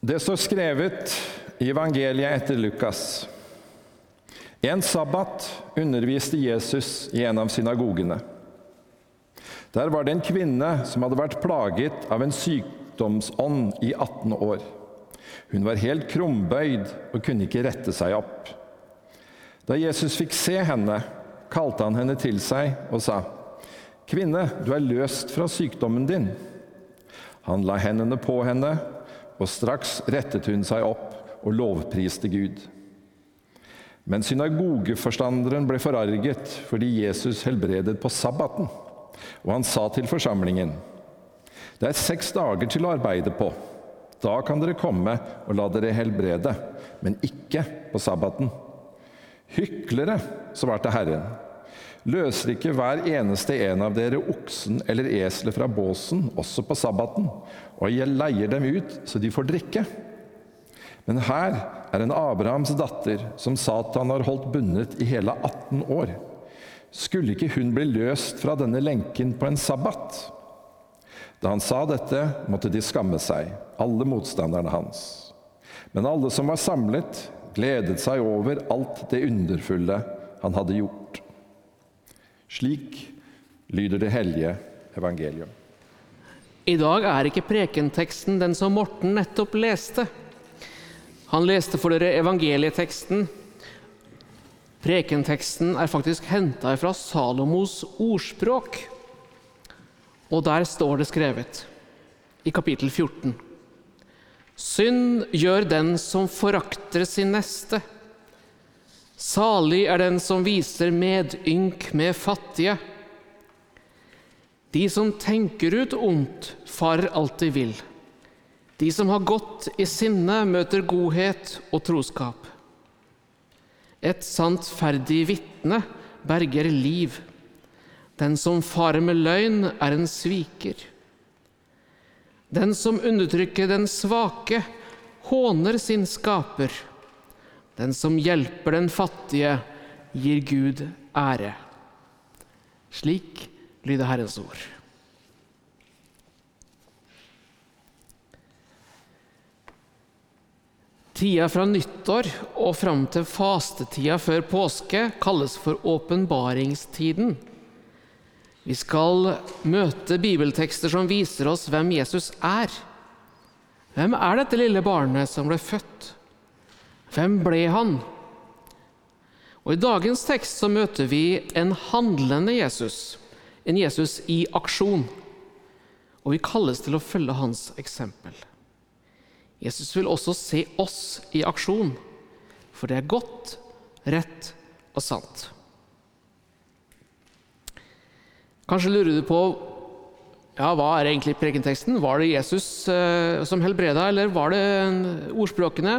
Det står skrevet i evangeliet etter Lukas. En sabbat underviste Jesus i en av synagogene. Der var det en kvinne som hadde vært plaget av en sykdomsånd i 18 år. Hun var helt krumbøyd og kunne ikke rette seg opp. Da Jesus fikk se henne, kalte han henne til seg og sa, 'Kvinne, du er løst fra sykdommen din.' Han la hendene på henne, og straks rettet hun seg opp og lovpriste Gud. Men synagogeforstanderen ble forarget fordi Jesus helbredet på sabbaten. Og han sa til forsamlingen.: Det er seks dager til å arbeide på. Da kan dere komme og la dere helbrede, men ikke på sabbaten. Hyklere, svarte Herren. Løser ikke hver eneste en av dere oksen eller eselet fra båsen, også på sabbaten, og jeg leier dem ut så de får drikke? Men her er en Abrahams datter som Satan har holdt bundet i hele 18 år. Skulle ikke hun bli løst fra denne lenken på en sabbat? Da han sa dette, måtte de skamme seg, alle motstanderne hans. Men alle som var samlet, gledet seg over alt det underfulle han hadde gjort. Slik lyder det hellige evangelium. I dag er ikke prekenteksten den som Morten nettopp leste. Han leste for dere evangelieteksten. Prekenteksten er faktisk henta fra Salomos ordspråk. Og der står det skrevet, i kapittel 14.: Synd gjør den som forakter sin neste. Salig er den som viser medynk med fattige. De som tenker ut ondt, farer alt de vil. De som har godt i sinne, møter godhet og troskap. Et sannferdig vitne berger liv. Den som farer med løgn, er en sviker. Den som undertrykker den svake, håner sin skaper. Den som hjelper den fattige, gir Gud ære. Slik lyder Herrens ord. Tida fra nyttår og fram til fastetida før påske kalles for åpenbaringstiden. Vi skal møte bibeltekster som viser oss hvem Jesus er. Hvem er dette lille barnet som ble født? Hvem ble han? Og I dagens tekst så møter vi en handlende Jesus, en Jesus i aksjon. Og vi kalles til å følge hans eksempel. Jesus vil også se oss i aksjon, for det er godt, rett og sant. Kanskje lurer du på ja, hva er egentlig prekenteksten? Var det Jesus eh, som helbreda, eller var det ordspråkene?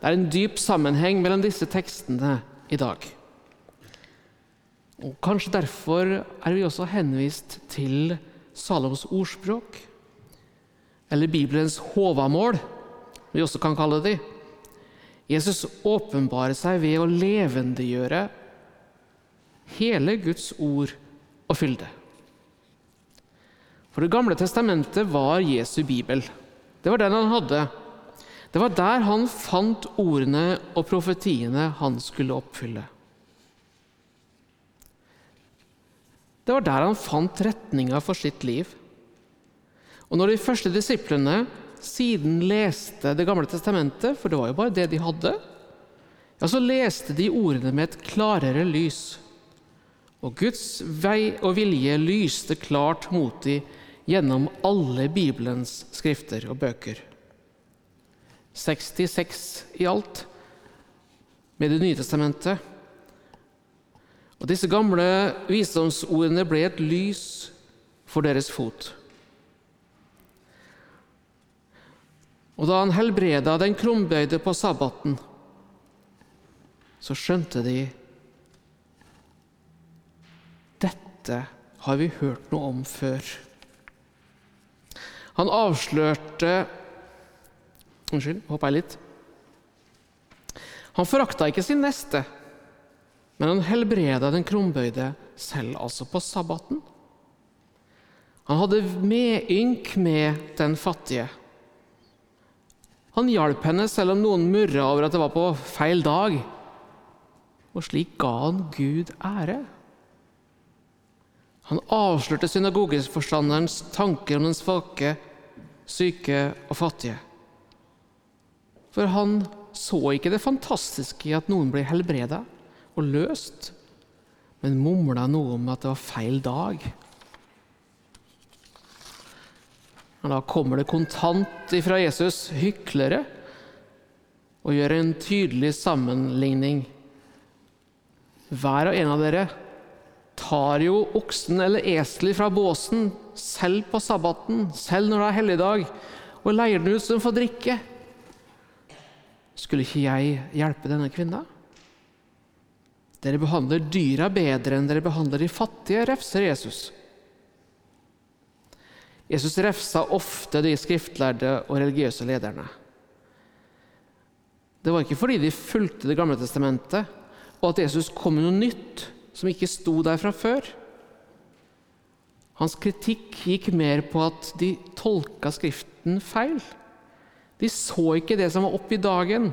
Det er en dyp sammenheng mellom disse tekstene i dag. Og Kanskje derfor er vi også henvist til Salomos ordspråk, eller Bibelens hovamål vi også kan kalle de. Jesus åpenbarer seg ved å levendegjøre hele Guds ord og fylde. For Det gamle testamentet var Jesu bibel. Det var den han hadde. Det var der han fant ordene og profetiene han skulle oppfylle. Det var der han fant retninga for sitt liv. Og når de første disiplene siden leste Det gamle testamentet, for det var jo bare det de hadde, ja, så leste de ordene med et klarere lys. Og Guds vei og vilje lyste klart mot dem gjennom alle Bibelens skrifter og bøker. 66 i alt med Det nye testamentet. Og Disse gamle visdomsordene ble et lys for deres fot. Og da han helbreda den krumbøyde på sabbaten, så skjønte de dette har vi hørt noe om før. Han avslørte Unnskyld, hoppa jeg litt? Han forakta ikke sin neste, men han helbreda den krumbøyde selv, altså på sabbaten. Han hadde medynk med den fattige. Han hjalp henne selv om noen murra over at det var på feil dag. Og slik ga han Gud ære. Han avslørte synagogeforstanderens tanker om den svake, syke og fattige. For han så ikke det fantastiske i at noen ble helbreda og løst, men mumla noe om at det var feil dag. Men Da kommer det kontant ifra Jesus, hyklere, og gjør en tydelig sammenligning. Hver og en av dere tar jo oksen eller eselet fra båsen, selv på sabbaten, selv når det er helligdag, og leier den ut som får drikke. Skulle ikke jeg hjelpe denne kvinna? Dere behandler dyra bedre enn dere behandler de fattige, refser Jesus. Jesus refsa ofte de skriftlærde og religiøse lederne. Det var ikke fordi de fulgte Det gamle testamentet, og at Jesus kom med noe nytt som ikke sto der fra før. Hans kritikk gikk mer på at de tolka Skriften feil. De så ikke det som var oppe i dagen.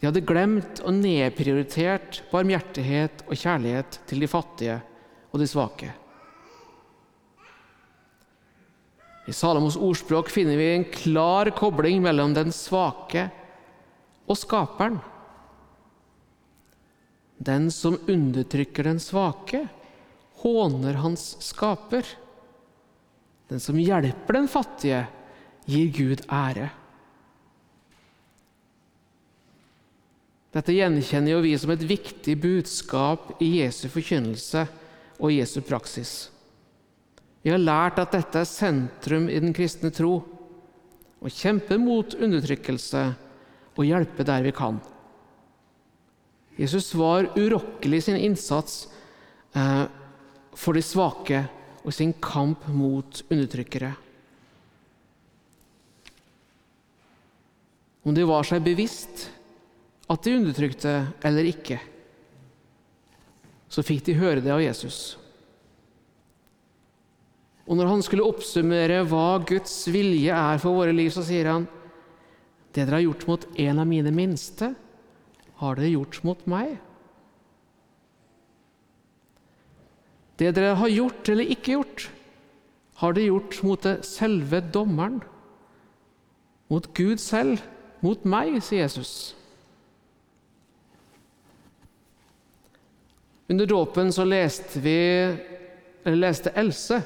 De hadde glemt og nedprioritert barmhjertighet og kjærlighet til de fattige og de svake. I Salomos ordspråk finner vi en klar kobling mellom den svake og skaperen. Den som undertrykker den svake, håner hans skaper. Den som hjelper den fattige, gir Gud ære. Dette gjenkjenner jo vi som et viktig budskap i Jesu forkynnelse og Jesu praksis. Vi har lært at dette er sentrum i den kristne tro. Å kjempe mot undertrykkelse og hjelpe der vi kan. Jesus var urokkelig i sin innsats eh, for de svake og sin kamp mot undertrykkere. Om de var seg bevisst at de undertrykte eller ikke, så fikk de høre det av Jesus. Og når han skulle oppsummere hva Guds vilje er for våre liv, så sier han det dere har gjort mot en av mine minste, har dere gjort mot meg. Det dere har gjort eller ikke gjort, har dere gjort mot det selve dommeren. Mot Gud selv, mot meg, sier Jesus. Under dåpen så leste vi, eller leste Else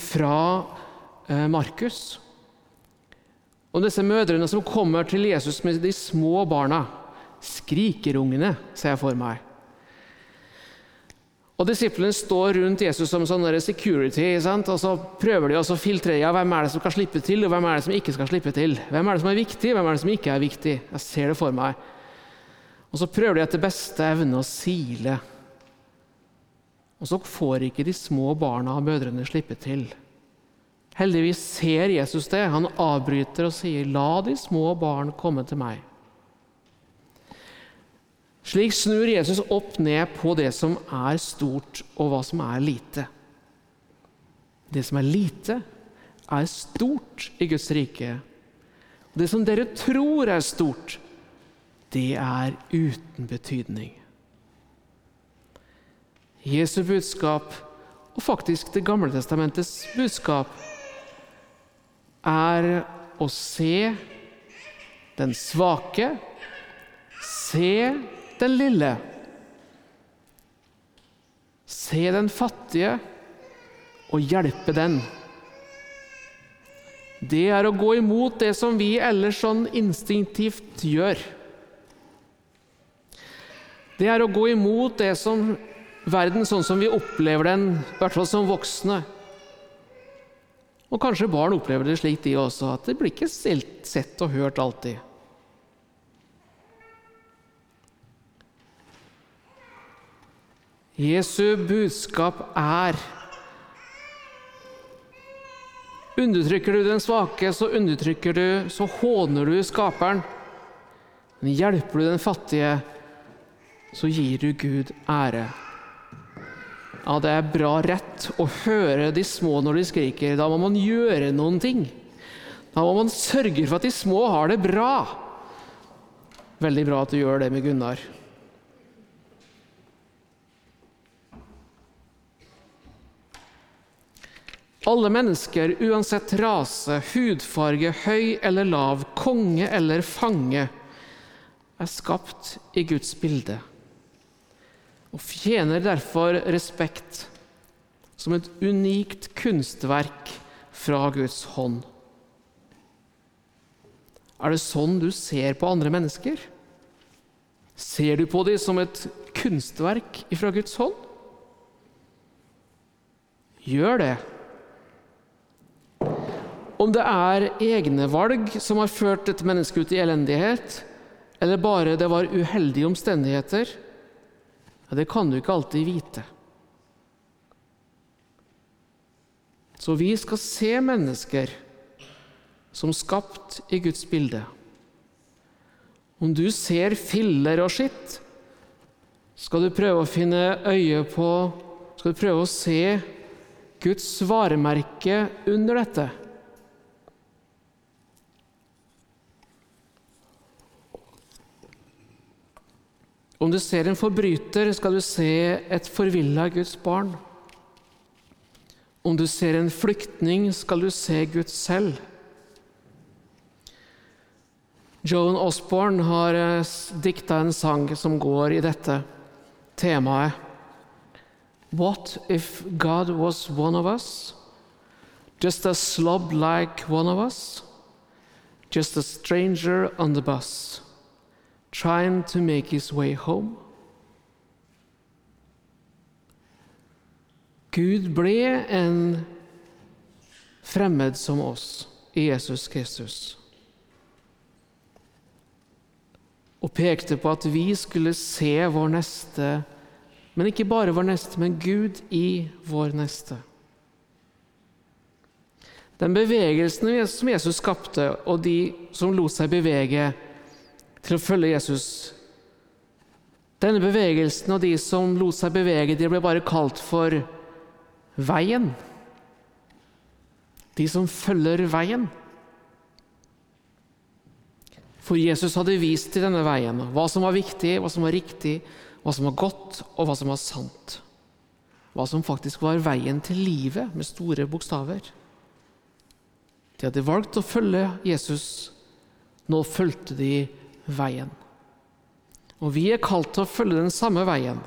fra eh, Markus om disse mødrene som kommer til Jesus med de små barna. Skrikerungene, ser jeg for meg. Og Disiplene står rundt Jesus som sånn security, sant? og så prøver de å filtrere ja, hvem er det som skal slippe til, og hvem er det som ikke skal slippe til. Hvem er det som er viktig, hvem er det som ikke er viktig? Jeg ser det for meg. Og Så prøver de etter beste evne å sile. Og så får ikke de små barna og mødrene slippe til. Heldigvis ser Jesus det. Han avbryter og sier, 'La de små barn komme til meg'. Slik snur Jesus opp ned på det som er stort, og hva som er lite. Det som er lite, er stort i Guds rike. Det som dere tror er stort, det er uten betydning. Jesu budskap, og faktisk Det gamle testamentets budskap, er å se den svake, se den lille. Se den fattige og hjelpe den. Det er å gå imot det som vi ellers sånn instinktivt gjør. Det er å gå imot det som verden sånn som vi opplever den, i hvert fall som voksne, og kanskje barn opplever det slik, de også, at det blir ikke sett og hørt alltid. Jesu budskap er Undertrykker du den svake, så undertrykker du, så håner du skaperen. Men hjelper du den fattige, så gir du Gud ære. Ja, det er bra rett å høre de små når de skriker. Da må man gjøre noen ting. Da må man sørge for at de små har det bra. Veldig bra at du gjør det med Gunnar. Alle mennesker, uansett rase, hudfarge, høy eller lav, konge eller fange, er skapt i Guds bilde og tjener derfor respekt som et unikt kunstverk fra Guds hånd. Er det sånn du ser på andre mennesker? Ser du på dem som et kunstverk fra Guds hånd? Gjør det. Om det er egne valg som har ført et menneske ut i elendighet, eller bare det var uheldige omstendigheter, ja, det kan du ikke alltid vite. Så vi skal se mennesker som skapt i Guds bilde. Om du ser filler og skitt, skal du prøve å finne øye på Skal du prøve å se Guds varemerke under dette. Om du ser en forbryter, skal du se et forvilla Guds barn. Om du ser en flyktning, skal du se Guds selv. Joan Osborne har eh, dikta en sang som går i dette temaet. What if God was one of us? Just a slob like one of us? Just a stranger on the bus? Trying to make his way home. Gud ble en fremmed som oss i Jesus Kristus. Og pekte på at vi skulle se vår neste, men ikke bare vår neste, men Gud i vår neste. Den bevegelsen som Jesus skapte, og de som lot seg bevege, til å følge Jesus. Denne bevegelsen og de som lot seg bevege, de ble bare kalt for veien. De som følger veien. For Jesus hadde vist til denne veien hva som var viktig, hva som var riktig, hva som var godt, og hva som var sant. Hva som faktisk var veien til livet, med store bokstaver. De hadde valgt å følge Jesus. Nå fulgte de veien. Og vi er kalt til å følge den samme veien.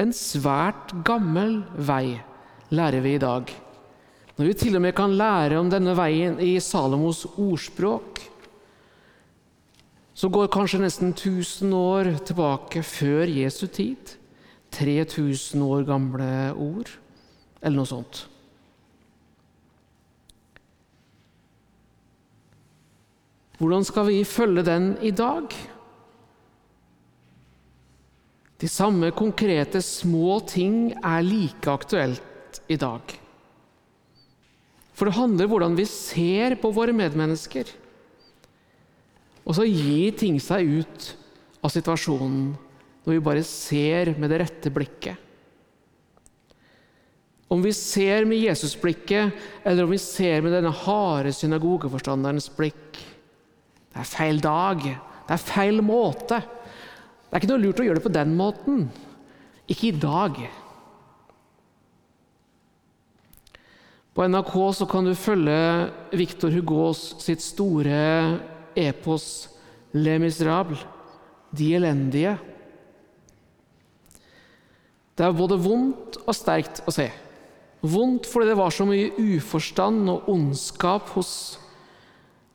En svært gammel vei, lærer vi i dag. Når vi til og med kan lære om denne veien i Salomos ordspråk, så går kanskje nesten 1000 år tilbake før Jesu tid. 3000 år gamle ord, eller noe sånt. Hvordan skal vi følge den i dag? De samme konkrete små ting er like aktuelt i dag. For det handler om hvordan vi ser på våre medmennesker. Og så gir ting seg ut av situasjonen når vi bare ser med det rette blikket. Om vi ser med Jesusblikket, eller om vi ser med denne harde synagogeforstanderens blikk, det er feil dag. Det er feil måte. Det er ikke noe lurt å gjøre det på den måten. Ikke i dag. På NRK så kan du følge Victor Hugos sitt store epos 'Le Miserable', De elendige. Det er både vondt og sterkt å se. Vondt fordi det var så mye uforstand og ondskap hos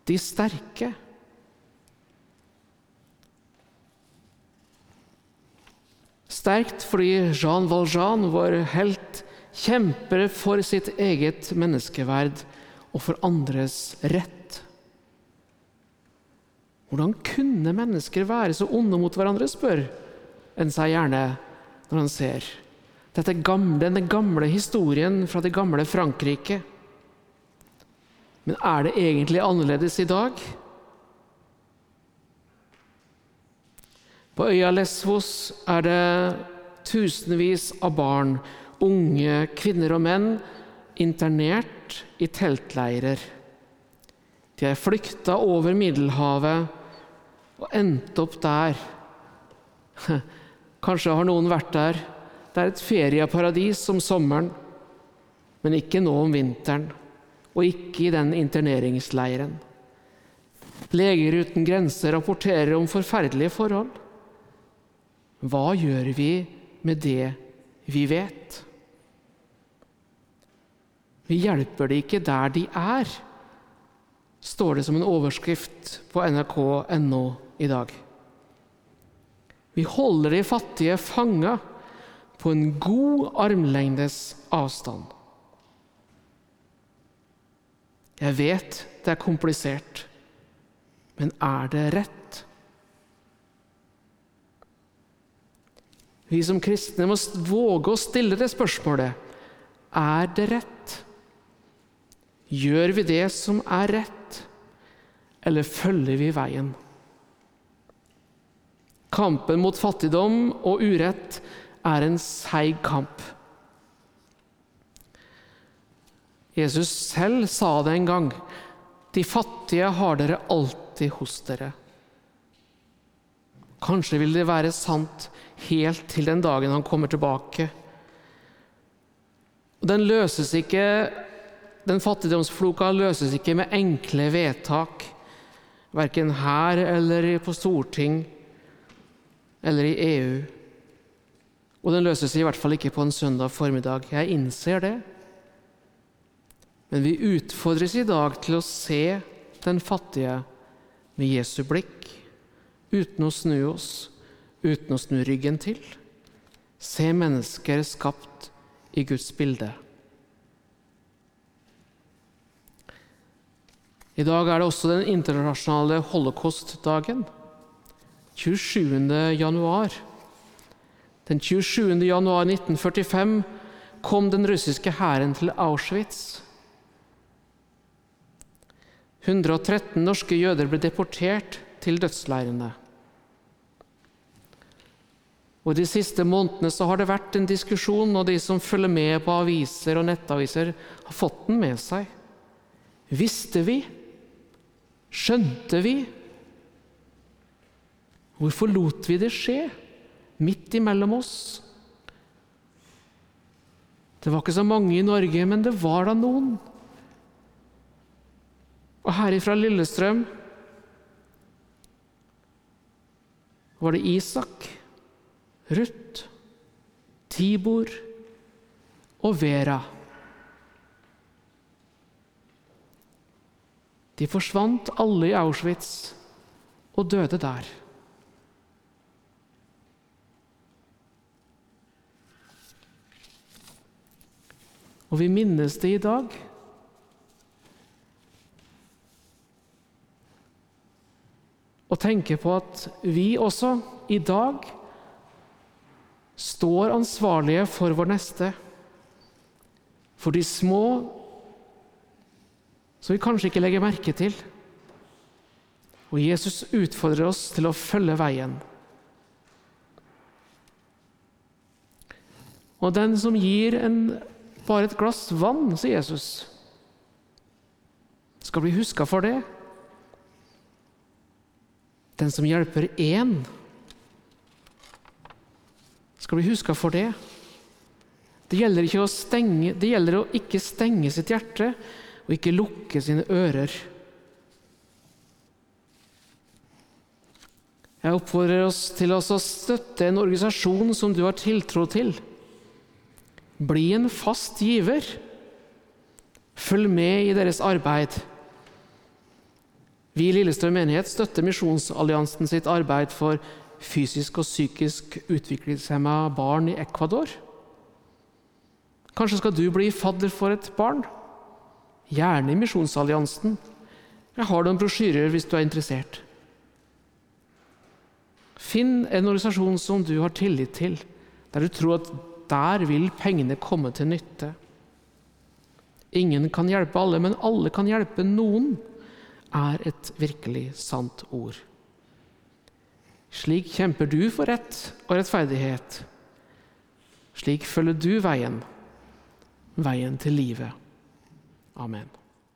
de sterke. Sterkt fordi Jean Valjean, vår helt, kjemper for sitt eget menneskeverd og for andres rett. Hvordan kunne mennesker være så onde mot hverandre, spør en seg gjerne når han ser gamle, denne gamle historien fra det gamle Frankrike. Men er det egentlig annerledes i dag? På øya Lesvos er det tusenvis av barn, unge, kvinner og menn internert i teltleirer. De er flykta over Middelhavet og endt opp der. Kanskje har noen vært der. Det er et ferieparadis om sommeren, men ikke nå om vinteren, og ikke i den interneringsleiren. Leger uten grenser rapporterer om forferdelige forhold. Hva gjør vi med det vi vet? Vi hjelper de ikke der de er, står det som en overskrift på nrk.no i dag. Vi holder de fattige fanga på en god armlengdes avstand. Jeg vet det er komplisert, men er det rett? Vi som kristne må våge å stille det spørsmålet. Er det rett? Gjør vi det som er rett, eller følger vi veien? Kampen mot fattigdom og urett er en seig kamp. Jesus selv sa det en gang. De fattige har dere alltid hos dere. Kanskje vil det være sant helt til den dagen han kommer tilbake. Og Den løses ikke, den fattigdomsfloka løses ikke med enkle vedtak, verken her eller på storting eller i EU. Og den løses i hvert fall ikke på en søndag formiddag. Jeg innser det. Men vi utfordres i dag til å se den fattige med Jesu blikk, uten å snu oss, uten å snu ryggen til. Se mennesker skapt i Guds bilde. I dag er det også den internasjonale holocaustdagen. 27. januar. Den 27. januar 1945 kom den russiske hæren til Auschwitz. 113 norske jøder ble deportert til dødsleirene. Og De siste månedene så har det vært en diskusjon, og de som følger med på aviser og nettaviser, har fått den med seg. Visste vi? Skjønte vi? Hvorfor lot vi det skje midt imellom oss? Det var ikke så mange i Norge, men det var da noen. Og her ifra Lillestrøm var det Isak, Ruth, Tibor og Vera. De forsvant alle i Auschwitz og døde der. Og vi minnes det i dag. Og tenker på at vi også i dag står ansvarlige for vår neste. For de små som vi kanskje ikke legger merke til. Og Jesus utfordrer oss til å følge veien. Og den som gir en bare et glass vann, sier Jesus. Skal bli huska for det. Den som hjelper én, skal bli huska for det. Det gjelder, ikke å stenge, det gjelder å ikke stenge sitt hjerte og ikke lukke sine ører. Jeg oppfordrer oss til å støtte en organisasjon som du har tiltro til. Bli en fast giver. Følg med i deres arbeid. Vi i Lillestrøm menighet støtter Misjonsalliansen sitt arbeid for fysisk og psykisk utviklingshemma barn i Ecuador. Kanskje skal du bli fadder for et barn? Gjerne i Misjonsalliansen. Jeg har noen brosjyrer hvis du er interessert. Finn en organisasjon som du har tillit til, der du tror at der vil pengene komme til nytte. Ingen kan hjelpe alle, men alle kan hjelpe noen, er et virkelig sant ord. Slik kjemper du for rett og rettferdighet. Slik følger du veien, veien til livet. Amen.